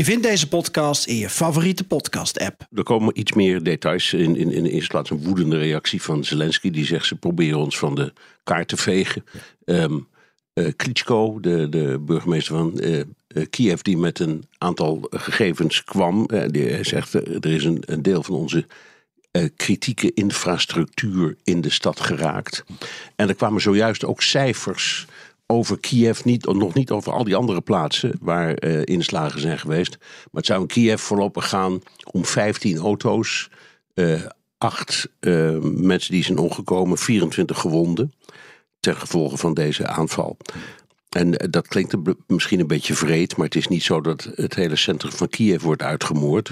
Je vindt deze podcast in je favoriete podcast-app. Er komen iets meer details. In, in, in de eerste plaats een woedende reactie van Zelensky. Die zegt ze proberen ons van de kaart te vegen. Ehm eh, Klitschko, de, de burgemeester van eh, eh, Kiev, die met een aantal gegevens kwam. eh, die zegt er is een, een deel van onze kritieke infrastructuur in de stad geraakt. En er kwamen zojuist ook cijfers over Kiev, niet, nog niet over al die andere plaatsen waar eh, inslagen zijn geweest. Maar het zou in Kiev voorlopig gaan om 15 auto's, eh, acht eh, mensen die zijn omgekomen, 24 gewonden ten gevolge van deze aanval. En dat klinkt misschien een beetje vreed, maar het is niet zo dat het hele centrum van Kiev wordt uitgemoord.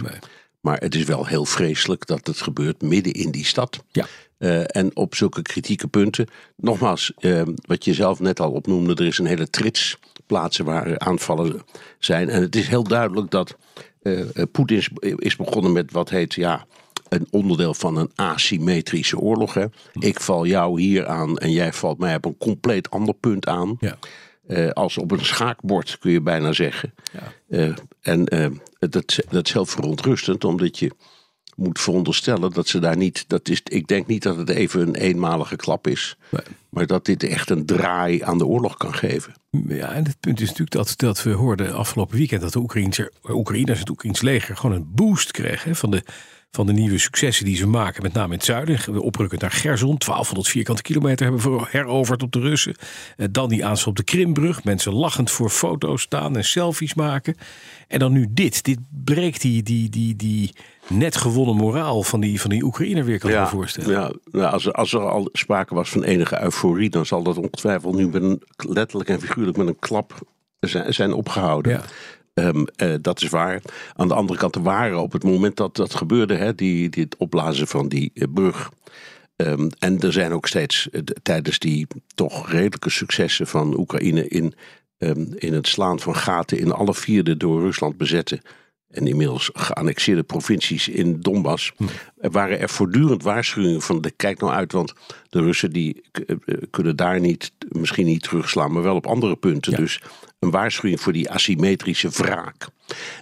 Maar het is wel heel vreselijk dat het gebeurt midden in die stad. Ja. Eh, en op zulke kritieke punten. Nogmaals, eh, wat je zelf net al opnoemde, er is een hele trits plaatsen waar aanvallen zijn. En het is heel duidelijk dat eh, Poetin is, is begonnen met wat heet ja, een onderdeel van een asymmetrische oorlog. Hè. Ik val jou hier aan en jij valt mij op een compleet ander punt aan. Ja. Als op een schaakbord kun je bijna zeggen. Eh, en dat, dat is heel verontrustend, omdat je moet veronderstellen dat ze daar niet. Dat is, ik denk niet dat het even een eenmalige klap is. Nee. Maar dat dit echt een draai aan de oorlog kan geven. Ja, en het punt is natuurlijk dat, dat we hoorden afgelopen weekend dat de Oekraïnse, Oekraïners, het Oekraïns leger, gewoon een boost kregen van, de, van de nieuwe successen die ze maken, met name in het zuiden. We oprukken naar Gerson, 1200 vierkante kilometer hebben we heroverd op de Russen. Eh, dan die aanval op de Krimbrug, mensen lachend voor foto's staan en selfies maken. En dan nu dit. Dit breekt die, die, die, die net gewonnen moraal van die, van die Oekraïner weer, kan ik me voorstellen. ja nou, als, er, als er al sprake was van enige euforie, dan zal dat ongetwijfeld nu met een, letterlijk en figuurlijk met een klap zijn, zijn opgehouden. Ja. Ehm, eh, dat is waar. Aan de andere kant, er waren op het moment dat dat gebeurde, hè, die, het opblazen van die eh, brug. Ehm, en er zijn ook steeds eh, tijdens die toch redelijke successen van Oekraïne in, ehm, in het slaan van gaten in alle vierde door Rusland bezette en inmiddels geannexeerde provincies in Donbass, er waren er voortdurend waarschuwingen van de kijk nou uit, want de Russen die eh, kunnen daar niet, misschien niet terugslaan, maar wel op andere punten. Dus een waarschuwing voor die asymmetrische wraak.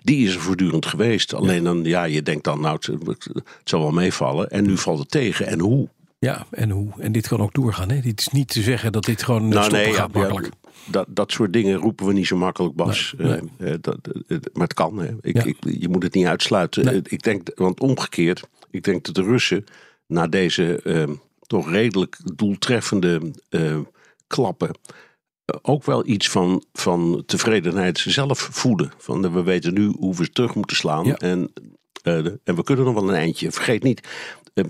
Die is er voortdurend geweest. Alleen dan, ja, je denkt dan, nou, het, het zal wel meevallen. En nu valt het tegen. En hoe? Ja, en hoe? En dit kan ook doorgaan. Hè? Dit is niet te zeggen dat dit gewoon nou, stoppen gaat ja, makkelijk. dat, dat soort dingen roepen we niet zo makkelijk, Bas. Nee, nee. Eh, eh, dat, eh, maar het kan. Hè. Ik, Ja. ik, je moet het niet uitsluiten. Nee. Eh, Ik denk, want omgekeerd, ik denk dat de Russen na deze eh, toch redelijk doeltreffende eh, klappen eh, ook wel iets van, van tevredenheid zelf voeden. Van eh, we weten nu hoe we terug moeten slaan. En, eh, en we kunnen nog wel een eindje. Vergeet niet, eh,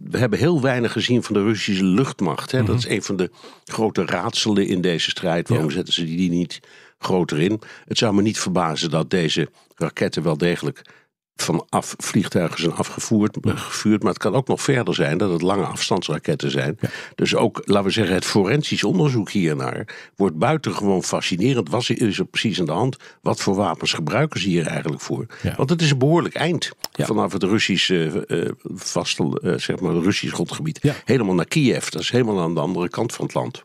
we hebben heel weinig gezien van de Russische luchtmacht. Hè? Dat is een van de grote raadselen in deze strijd. Waarom Mhm. Ja. zetten ze die niet groter in? Het zou me niet verbazen dat deze raketten wel degelijk vanaf vliegtuigen zijn afgevoerd, gevuurd. Maar het kan ook nog verder zijn dat het lange afstandsraketten zijn. Dus ook, laten we zeggen, het forensisch onderzoek hiernaar wordt buitengewoon fascinerend. Wat is er precies aan de hand? Wat voor wapens gebruiken ze hier eigenlijk voor? Ja. Want het is een behoorlijk eind Ja. vanaf het Russische, eh, eh, vastel, eh, zeg maar, Russisch grondgebied. Helemaal naar Kiev. Dat is helemaal aan de andere kant van het land.